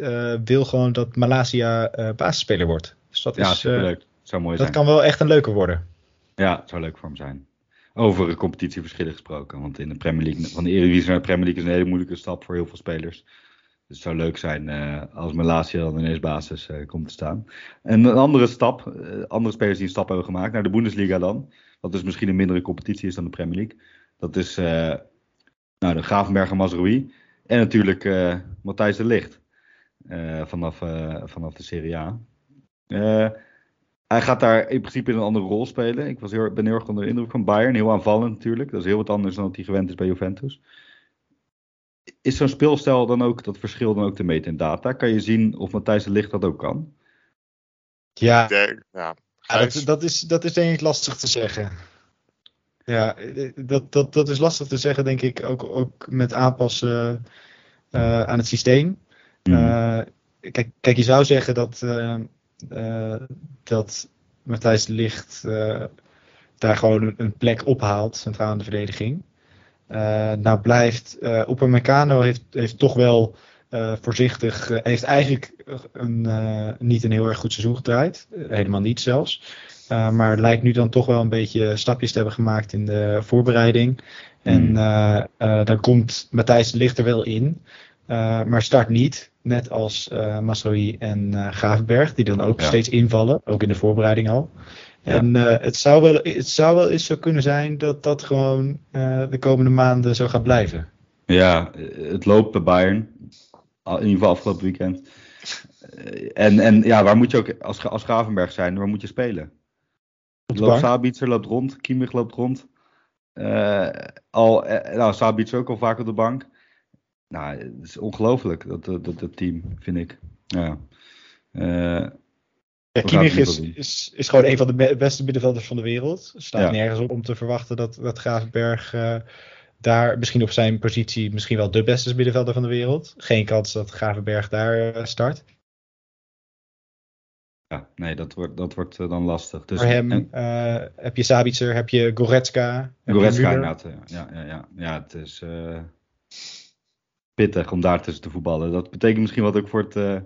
wil gewoon dat Malasia basisspeler wordt. Dus dat ja, is leuk. Zou mooi dat zijn. kan wel echt een leuke worden. Ja, zou leuk voor hem zijn. Over competitieverschillen gesproken. Want in de Premier League, van de Eredivisie naar de Premier League is een hele moeilijke stap voor heel veel spelers. Dus het zou leuk zijn als Malasia dan ineens basis komt te staan. En een andere stap, andere spelers die een stap hebben gemaakt naar de Bundesliga dan. Wat dus misschien een mindere competitie is dan de Premier League. Dat is nou, de Gravenberg en Mazrui. En natuurlijk uh, Matthijs de Licht. Uh, vanaf, uh, vanaf de Serie A. hij gaat daar in principe in een andere rol spelen. Ik was heel, ben heel erg onder de indruk van Bayern. Heel aanvallend natuurlijk. Dat is heel wat anders dan dat hij gewend is bij Juventus. Is zo'n speelstijl dan ook, dat verschil dan ook te meten in data? Kan je zien of Matthijs de Licht dat ook kan? Ja, ja, ja dat, dat, is, dat is denk ik lastig te zeggen. Ja, dat, dat, dat is lastig te zeggen, denk ik, ook, ook met aanpassen uh, aan het systeem. Mm. Uh, kijk, kijk, je zou zeggen dat, uh, dat Matthijs Licht daar gewoon een plek ophaalt, centraal in de verdediging. nou blijft uh, Upamecano heeft, heeft toch wel voorzichtig, heeft eigenlijk een, niet een heel erg goed seizoen gedraaid. helemaal niet zelfs. Maar lijkt nu dan toch wel een beetje stapjes te hebben gemaakt in de voorbereiding. En uh, uh, dan komt Matthijs Licht er wel in. Maar start niet. Net als uh, Masroi en Gravenberg. Die dan ook ja. steeds invallen. Ook in de voorbereiding al. Ja. En het, zou wel, het zou wel eens zo kunnen zijn dat dat gewoon de komende maanden zo gaat blijven. Ja, het loopt bij Bayern. In ieder geval afgelopen weekend. En, en ja, waar moet je ook als, als Gravenberg zijn? Waar moet je spelen? Loopt Sabitzer loopt rond, Kimmich loopt rond. Uh, al, uh, nou, Sabitzer ook al vaak op de bank. Nou, het is ongelooflijk, dat, dat, dat, team, vind ik. Ja. Uh, ja, Kimmich is, is, is gewoon een van de beste middenvelders van de wereld. Er staat ja. nergens op om te verwachten dat, dat Gravenberg daar misschien op zijn positie misschien wel de beste middenvelder van de wereld. Geen kans dat Gravenberg daar start. ja, nee, dat wordt, dat wordt eh, dan lastig. Dus, Voor hem en- eh, heb je Sabitzer, heb je Goretzka. Goretzka inderdaad. eh, Ja, ja, ja. ja, het is eh, pittig om daar tussen te voetballen. Dat betekent misschien wat ook voor het, eh,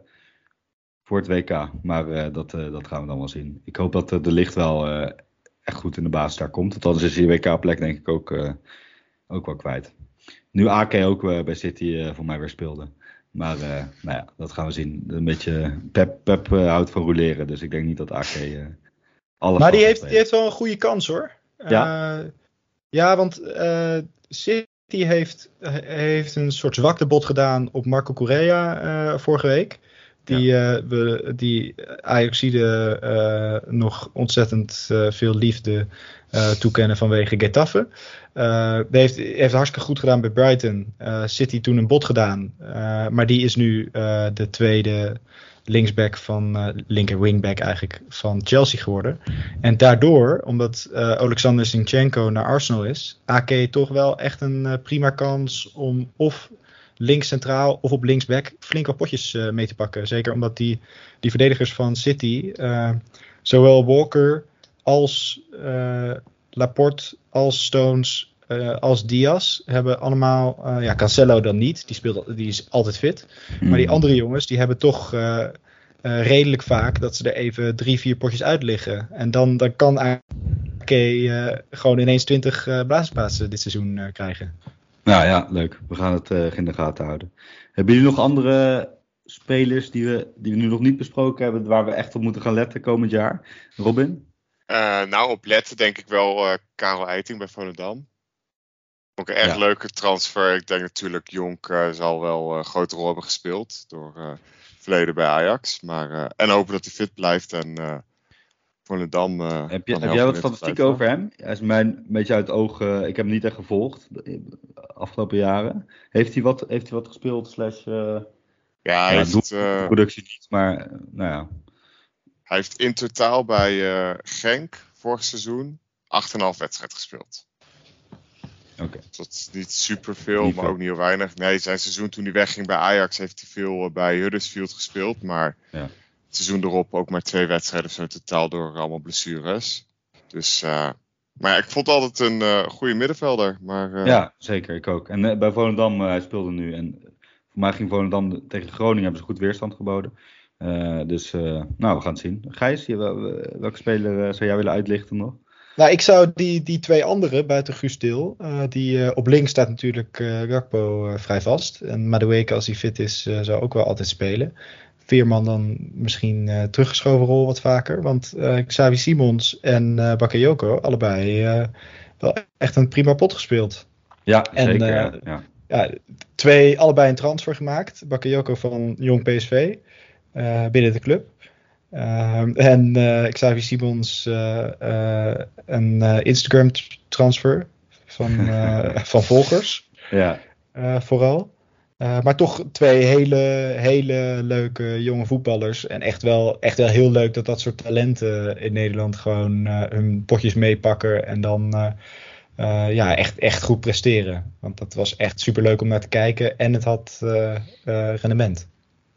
voor het WK. Maar eh, dat, eh, dat gaan we dan wel zien. Ik hoop dat de licht wel echt goed in de basis daar komt. Want anders is die WK-plek denk ik ook, ook wel kwijt. Nu AK ook bij City voor mij weer speelde. Maar nou ja, dat gaan we zien. Een beetje Pep, Pep houdt van roleren. Dus ik denk niet dat AK alles Maar die heeft, die heeft wel een goede kans hoor. Ja? Ja, want eh, City heeft, heeft een soort zwaktebod gedaan op Marco Correa eh, vorige week. Die, eh, we, die Ajaxide eh nog ontzettend eh, veel liefde eh, toekennen vanwege Getafe. Eh die heeft, heeft hartstikke goed gedaan bij Brighton. Eh, City toen een bod gedaan. Eh, maar die is nu eh, de tweede linksback van, eh, linker wingback eigenlijk, van Chelsea geworden. En daardoor, omdat eh Alexander Zinchenko naar Arsenal is, AK toch wel echt een eh, prima kans om of links centraal of op linksback flink wat potjes mee te pakken. Zeker omdat die, die verdedigers van City, zowel Walker als Laporte, als Stones, eh, als Diaz, hebben allemaal, eh, ja Cancelo dan niet, die, speelt, die is altijd fit. Maar die Mhm. andere jongens, die hebben toch eh, eh, redelijk vaak dat ze er even drie, vier potjes uit liggen. En dan, dan kan AK eh, gewoon ineens 20 uh, basisplaatsen dit seizoen eh, krijgen. Nou ja, leuk. We gaan het eh, in de gaten houden. Hebben jullie nog andere spelers die we, die we nu nog niet besproken hebben, waar we echt op moeten gaan letten komend jaar? Robin? Eh, nou, op letten denk ik wel eh Karel Eiting bij Volendam. Ook een erg Ja. leuke transfer. Ik denk natuurlijk Jonk eh, zal wel een grote rol hebben gespeeld door eh verleden bij Ajax. Maar, eh, en hopen dat hij fit blijft en eh Volendam... eh, Heb, je, heb jij wat het over hem? Hij is mij een beetje uit het oog. eh, ik heb hem niet echt gevolgd de afgelopen jaren. Heeft hij wat, heeft hij wat gespeeld? Slash, eh, Ja, hij heeft, eh, productie niet, maar eh, nou ja. hij heeft in totaal bij eh, Genk vorig seizoen 8,5 wedstrijd gespeeld. Oké. Dus dat is niet superveel, Niet maar veel. ook niet heel weinig. Nee, zijn seizoen toen hij wegging bij Ajax heeft hij veel eh, bij Huddersfield gespeeld. Maar Ja. het seizoen erop ook maar twee wedstrijden zo in totaal door allemaal blessures. Dus, eh, maar ja, ik vond altijd een eh, goede middenvelder. Maar Ja, zeker. Ik ook. En bij Volendam, hij speelde nu. En voor mij ging Volendam tegen Groningen hebben ze goed weerstand geboden. Dus, nou, we gaan het zien. Gijs, welke speler zou jij willen uitlichten nog? Nou, ik zou die, die twee anderen buiten Guus Til, eh, die eh, op links staat natuurlijk eh Gakpo vrij vast. En Madueke als hij fit is, zou ook wel altijd spelen. Veerman dan misschien teruggeschoven rol wat vaker. Want Xavi Simons en Bakayoko, allebei wel echt een prima pot gespeeld. Ja, En, zeker. ja. Ja. Twee, allebei een transfer gemaakt. Bakayoko van Jong PSV binnen de club. Ehm, en eh Xavi Simons eh, eh, een eh, Instagram transfer van, eh, van volgers ja. eh, vooral. Eh, maar toch twee hele, hele leuke jonge voetballers. En echt wel, echt wel heel leuk dat dat soort talenten in Nederland gewoon eh, hun potjes meepakken. En dan eh, eh, ja, echt, echt goed presteren. Want dat was echt super leuk om naar te kijken. En het had eh, eh, rendement.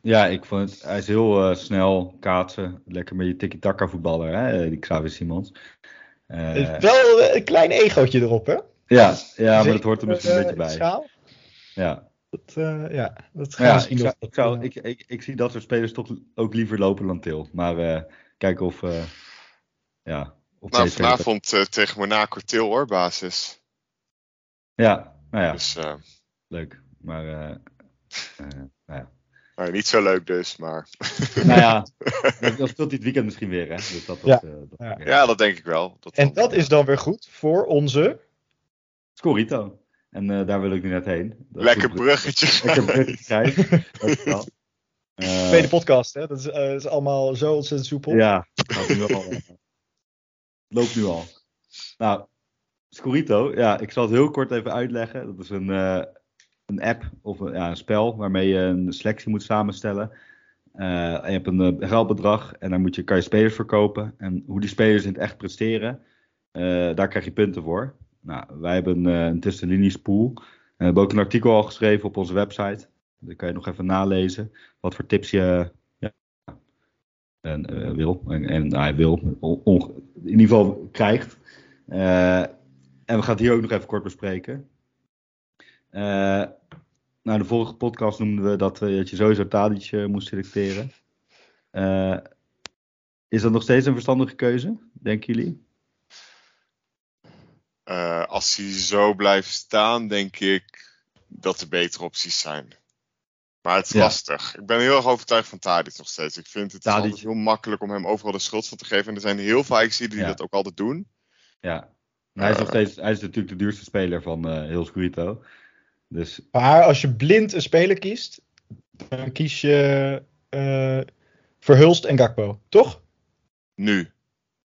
Ja, ik vond het, hij is heel eh, snel kaatsen. Lekker met je tiki-taka voetballer, hè, die Xavi Simons. Eh, wel een klein egootje erop, hè? ja, ja, maar Zeker, dat hoort er misschien een eh, beetje bij. Schaal. Ja, Dat, eh, ja, dat gaan ja we ik, zou, ik, zou, eh, ik, ik, ik zie dat soort spelers toch ook liever lopen dan Til. Maar eh, kijken of, eh, ja, of nou, vanavond eh, tegen Monaco Til hoor, basis. Ja, nou ja, Dus eh, leuk. Maar, eh, eh, nou ja. Nou, niet zo leuk dus, maar nou ja, dat, dat speelt hij het weekend misschien weer, hè? Dus dat Ja. eh, dat- Ja. ja, dat denk ik wel. Dat En dat is dan weer goed voor onze. Scorito. En eh, daar wil ik nu net heen. Dat Lekker bruggetje. Lekker bruggetje, Gijs. Eh, Tweede podcast, hè? Dat is, eh, is allemaal zo ontzettend soepel. Ja, gaat nu al. eh, loopt nu al. Nou, Scorito, ja, ik zal het heel kort even uitleggen. Dat is een, eh, een app of een, ja, een spel waarmee je een selectie moet samenstellen. Eh, je hebt een eh, geldbedrag en daar moet je, kan je spelers verkopen. En hoe die spelers in het echt presteren, eh, daar krijg je punten voor. Nou, wij hebben een tussenliniespool. En we hebben ook een artikel al geschreven op onze website. Daar kan je nog even nalezen wat voor tips je, ja, En wil. En, en hij wil. in ieder geval krijgt. En we gaan het hier ook nog even kort bespreken. Eh nou, de vorige podcast noemden we dat, we, dat je sowieso Tadic eh, moest selecteren. Eh, is dat nog steeds een verstandige keuze, denken jullie? Eh, als hij zo blijft staan, denk ik dat er betere opties zijn. Maar het is Ja. lastig. Ik ben heel erg overtuigd van Tadic nog steeds. Ik vind het Tadic. heel makkelijk om hem overal de schuld van te geven. En er zijn heel veel Ajaxiden die Ja. dat ook altijd doen. Ja. Hij is, nog Eh. steeds, hij is natuurlijk de duurste speler van eh heel Squirito. Dus Maar als je blind een speler kiest, dan kies je eh, Verhulst en Gakpo, toch? Nu.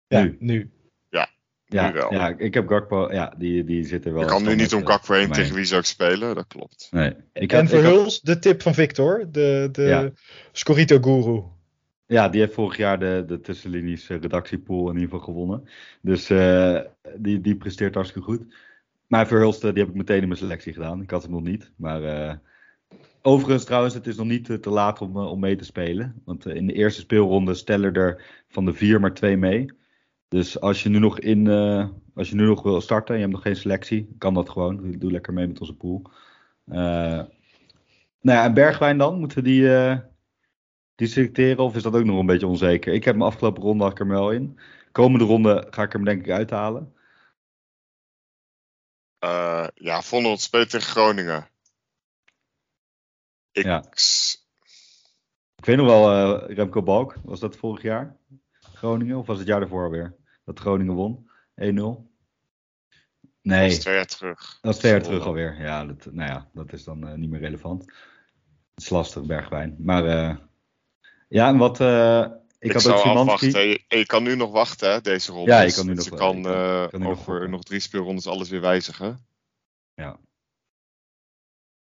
Ja, Nu. nu. ja, Nu wel. ja, ik heb Gakpo, ja, die, die zit er wel. Je kan nu niet om eh, Gakpo heen tegen wie zou ik spelen. Dat klopt. Nee. Ik en had, ik had- Verhulst, de tip van Victor, de, de Ja. Scorito Guru. ja, die heeft vorig jaar de, de tussenlinies eh, redactiepool in ieder geval gewonnen. Dus eh, die, die presteert hartstikke goed. Maar Verhulst, eh, die heb ik meteen in mijn selectie gedaan. Ik had hem nog niet. Maar eh, overigens trouwens, het is nog niet eh, te laat om, eh, om mee te spelen. Want in de eerste speelronde stellen er van de vier maar twee mee. Dus als je nu nog in, als je nu nog wil starten en je hebt nog geen selectie, kan dat gewoon. Doe, lekker mee met onze pool. Eh, nou ja, en Bergwijn dan? Moeten we die, die selecteren of is dat ook nog een beetje onzeker? Ik heb mijn afgelopen ronde had ik er wel in. Komende ronde ga ik hem denk ik uithalen. Eh, ja, Vondelland speelt tegen Groningen. Ik, Ja. Ik weet nog wel, eh, Remco Balk, was dat vorig jaar? Groningen, of was het jaar daarvoor alweer? Dat Groningen won, 1-0. Nee, Dat is dat twee jaar terug. is twee jaar terug alweer. Ja, dat, nou ja, dat is dan eh, niet meer relevant. Het is lastig, Bergwijn. Maar ja, en wat... ik, Ik, had zou afwachten. Je, je kan nu nog wachten, hè, deze ronde. Ja, je kan nu Dus nog- kan, je kan- eh, kan nu nog over nog drie speelrondes alles weer wijzigen. Ja.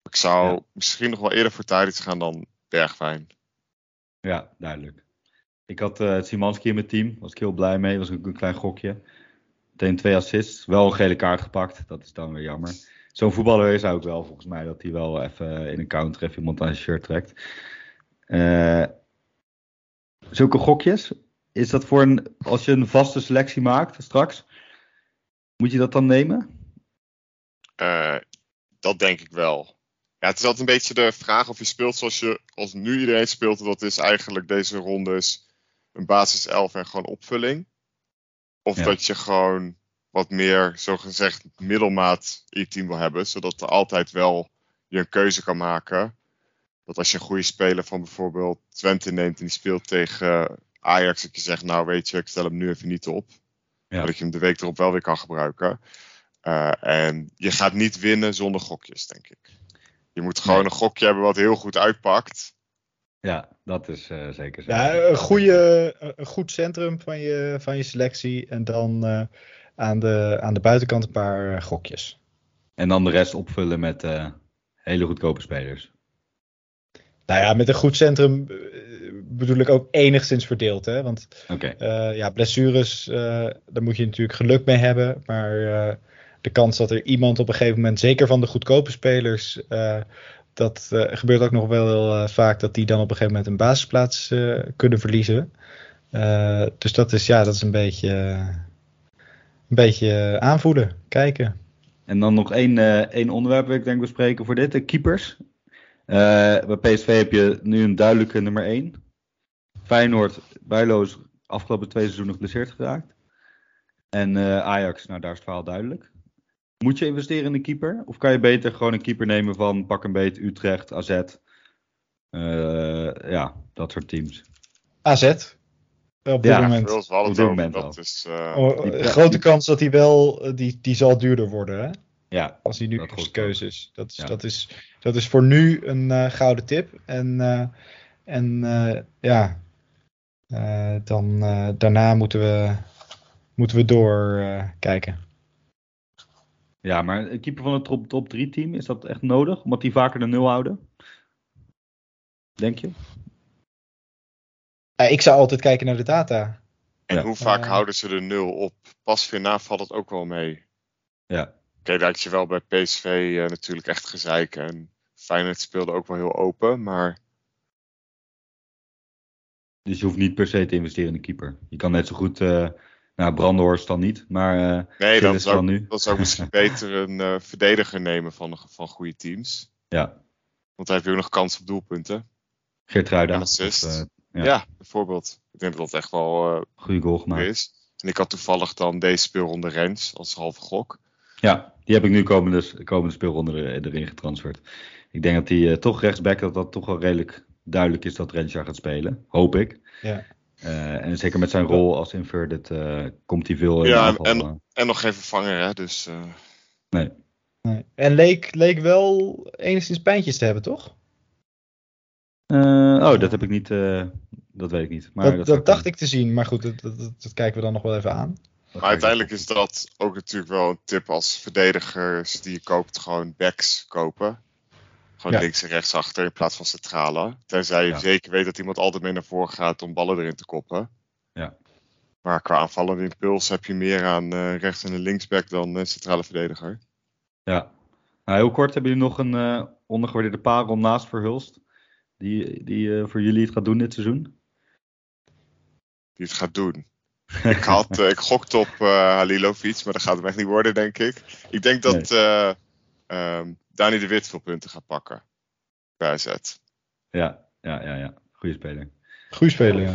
Ik zou Ja. misschien nog wel eerder voor Tadic gaan dan Bergwijn. Ja, duidelijk. Ik had eh Simanski in mijn team. Was ik heel blij mee. Was ook een klein gokje. Meteen twee assists. Wel een gele kaart gepakt. Dat is dan weer jammer. Zo'n voetballer is ook wel volgens mij dat hij wel even in een counter even iemand aan zijn shirt trekt. Eh, zulke gokjes. Is dat voor een. Als je een vaste selectie maakt straks. Moet je dat dan nemen? Eh, dat denk ik wel. Ja, het is altijd een beetje de vraag of je speelt zoals je als nu iedereen speelt. Dat is eigenlijk deze ronde is een basis 11 en gewoon opvulling. Of Ja. dat je gewoon wat meer zogezegd middelmaat in je team wil hebben. Zodat er altijd wel je een keuze kan maken. Dat als je een goede speler van bijvoorbeeld Twente neemt en die speelt tegen eh, Ajax. Dat je zegt, nou weet je, ik stel hem nu even niet op. Ja. Maar dat je hem de week erop wel weer kan gebruiken. Eh, en je gaat niet winnen zonder gokjes, denk ik. Je moet gewoon Nee. een gokje hebben wat heel goed uitpakt. Ja, dat is eh, zeker zo. Ja, een, goede, een goed centrum van je, van je selectie. En dan eh, aan, de, aan de buitenkant een paar gokjes. En dan de rest opvullen met eh, hele goedkope spelers. Nou ja, met een goed centrum eh, bedoel ik ook enigszins verdeeld. Hè? Want eh, ja, blessures, eh, daar moet je natuurlijk geluk mee hebben. Maar de kans dat er iemand op een gegeven moment, zeker van de goedkope spelers, dat gebeurt ook nog wel eh, vaak dat die dan op een gegeven moment een basisplaats kunnen verliezen. Dus dat is, ja, dat is een beetje, een beetje aanvoelen, kijken. En dan nog één, één onderwerp wil ik denk bespreken voor dit. De keepers. Eh, bij PSV heb je nu een duidelijke nummer 1. Feyenoord, Bijlo is afgelopen twee seizoenen geblesseerd geraakt. En eh, Ajax, nou daar is het verhaal duidelijk. Moet je investeren in een keeper? Of kan je beter gewoon een keeper nemen van pak een beet Utrecht, AZ? Eh, ja, dat soort teams. AZ. Op dit Ja, moment. Op dit moment Dat is, eh, Oh, Die- grote die- kans dat hij wel, die, die zal duurder worden. Hè? Ja, Als hij nu Dat de goed keuze is. Dat is, Ja. dat, is, dat is voor nu een eh, gouden tip. En, eh, en eh, ja, eh, dan eh, daarna moeten we, moeten we doorkijken. kijken. ja, maar een keeper van het top, top 3 team, is dat echt nodig? Omdat die vaker de nul houden? Denk je? Eh, ik zou altijd kijken naar de data. en ja. hoe vaak houden ze de nul op? Pas weer na valt het ook wel mee. Ja. Oké, daar had je wel bij PSV eh, natuurlijk echt gezeik. En Feyenoord speelde ook wel heel open. Maar dus je hoeft niet per se te investeren in de keeper. Je kan net zo goed, uh, nou Brandenhorst dan niet, maar uh, nee, dan zou, nu. dan zou ik misschien beter een verdediger nemen van, van goede teams. Ja. Want hij heeft ook nog kans op doelpunten. Geertruida. En assist. Of, ja. ja. bijvoorbeeld. Ik denk dat dat echt wel goede goal gemaakt is. En ik had toevallig dan deze speelronde Rens als halve gok. Ja, die heb ik nu komende, komende speelronde erin getransferd. Ik denk dat die toch rechtsback, dat dat toch wel redelijk duidelijk is dat Rensja gaat spelen. Hoop ik. Ja. Uh, en zeker met zijn rol als inverted uh, komt hij veel in Ja, en, en, en, nog geen vervanger, hè? Dus, uh... nee. nee. En leek, leek wel enigszins pijntjes te hebben, toch? oh, dat heb ik niet. dat weet ik niet. Maar dat, dat, dat dacht ik te zien, maar goed, dat, dat, dat, kijken we dan nog wel even aan. Maar uiteindelijk is dat ook natuurlijk wel een tip als verdedigers die je koopt, gewoon backs kopen. Gewoon links en rechts achter in plaats van centrale. Tenzij je zeker weet dat iemand altijd mee naar voren gaat om ballen erin te koppen. Ja. Maar qua aanvallende impuls heb je meer aan uh, rechts en de linksback dan uh, centrale verdediger. Ja. Nou, heel kort hebben jullie nog een uh, ondergewaardeerde parel naast Verhulst. Die, die voor jullie het gaat doen dit seizoen? Die het gaat doen. ik, had, ik gokte op Halilovic, maar dat gaat hem echt niet worden, denk ik. Ik denk dat nee. um, Dani de Wit veel punten gaat pakken. Bij Ja, ja, ja, ja. Goeie speler. Goeie speler, ja.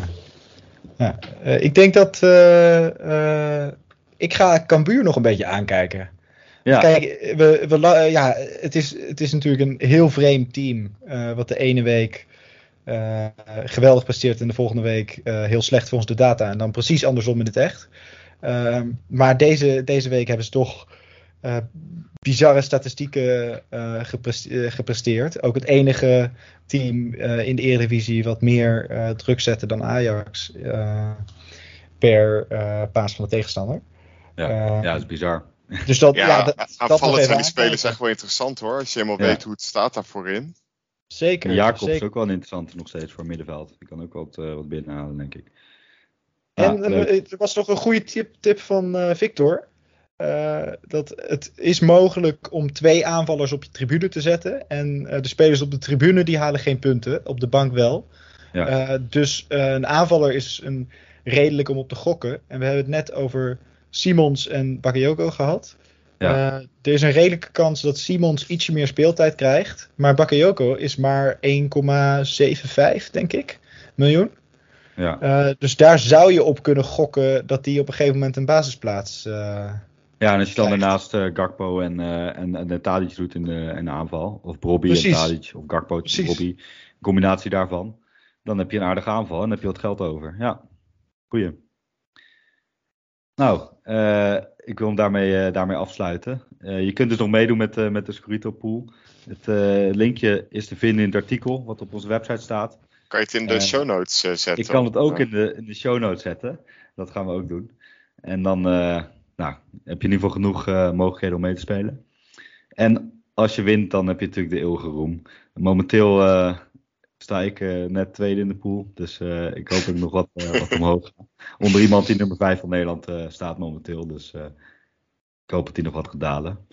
ja. Uh, ik denk dat. Uh, uh, ik ga Cambuur nog een beetje aankijken. Ja. Kijk, we, we, ja, het, is, het is natuurlijk een heel vreemd team. wat de ene week geweldig presteert en de volgende week heel slecht volgens de data. En dan precies andersom in het echt. Ehm, maar deze, deze week hebben ze toch uh, bizarre statistieken uh, gepresteerd. Ook het enige team uh, in de Eredivisie wat meer druk zette dan Ajax per paas van de tegenstander. Ja, ja dat is bizar. Dus dat, ja, ja dat, aanvallend zijn die spelers echt wel interessant hoor. Als je helemaal weet hoe het staat daarvoor in. Zeker. Jacob is ook wel een interessante nog steeds voor middenveld. Die kan ook wat, wat binnenhalen, denk ik. En er was nog een goede tip, tip van Victor. Uh, dat het is mogelijk om twee aanvallers op je tribune te zetten. En de spelers op de tribune die halen geen punten, op de bank wel. Ja. Dus een aanvaller is een redelijk om op te gokken. En we hebben het net over Simons en Bakayoko gehad. Ja. er is een redelijke kans dat Simons ietsje meer speeltijd krijgt. Maar Bakayoko is maar 1,75 denk ik miljoen. Ja. dus daar zou je op kunnen gokken dat die op een gegeven moment een basisplaats ja, en als je dan daarnaast uh, Gakpo en, uh, en, en Tadic doet in de, in de aanval, of Brobby en Tadic, of Gakpo en Brobby, combinatie daarvan, dan heb je een aardige aanval en heb je wat geld over. Ja, goeie. Nou, uh, ik wil hem daarmee, daarmee afsluiten. je kunt dus nog meedoen met, met de Scorito Pool. Het linkje is te vinden in het artikel wat op onze website staat. Kan je het in de show notes zetten? Ik kan het ook in de, in de show notes zetten. Dat gaan we ook doen. En dan nou, heb je in ieder geval genoeg mogelijkheden om mee te spelen. En als je wint, dan heb je natuurlijk de eeuwige roem. Momenteel sta ik uh, net tweede in de pool. Dus ik hoop dat ik nog wat, wat omhoog ga. Onder iemand die nummer 5 van Nederland staat momenteel. Dus ik hoop dat hij nog wat gaat dalen.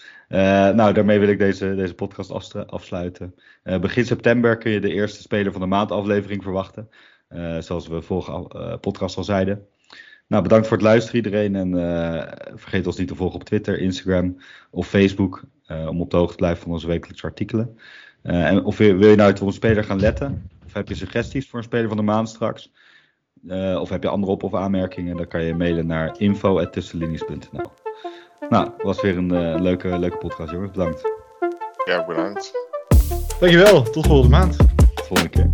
nou, daarmee wil ik deze, deze podcast afsluiten. begin september kun je de eerste Speler van de Maand aflevering verwachten. zoals we vorige podcast al zeiden. Nou, bedankt voor het luisteren iedereen. En vergeet ons niet te volgen op Twitter, Instagram of Facebook. Om op de hoogte te blijven van onze wekelijkse artikelen. Uh, en of wil, je nou op een speler gaan letten? Of heb je suggesties voor een speler van de maand straks? of heb je andere op- of aanmerkingen? Dan kan je mailen naar info.tussenlinies.nl Nou, was weer een leuke, leuke podcast jongens. Bedankt. Ja, bedankt. Dankjewel. Tot volgende maand. Tot volgende keer.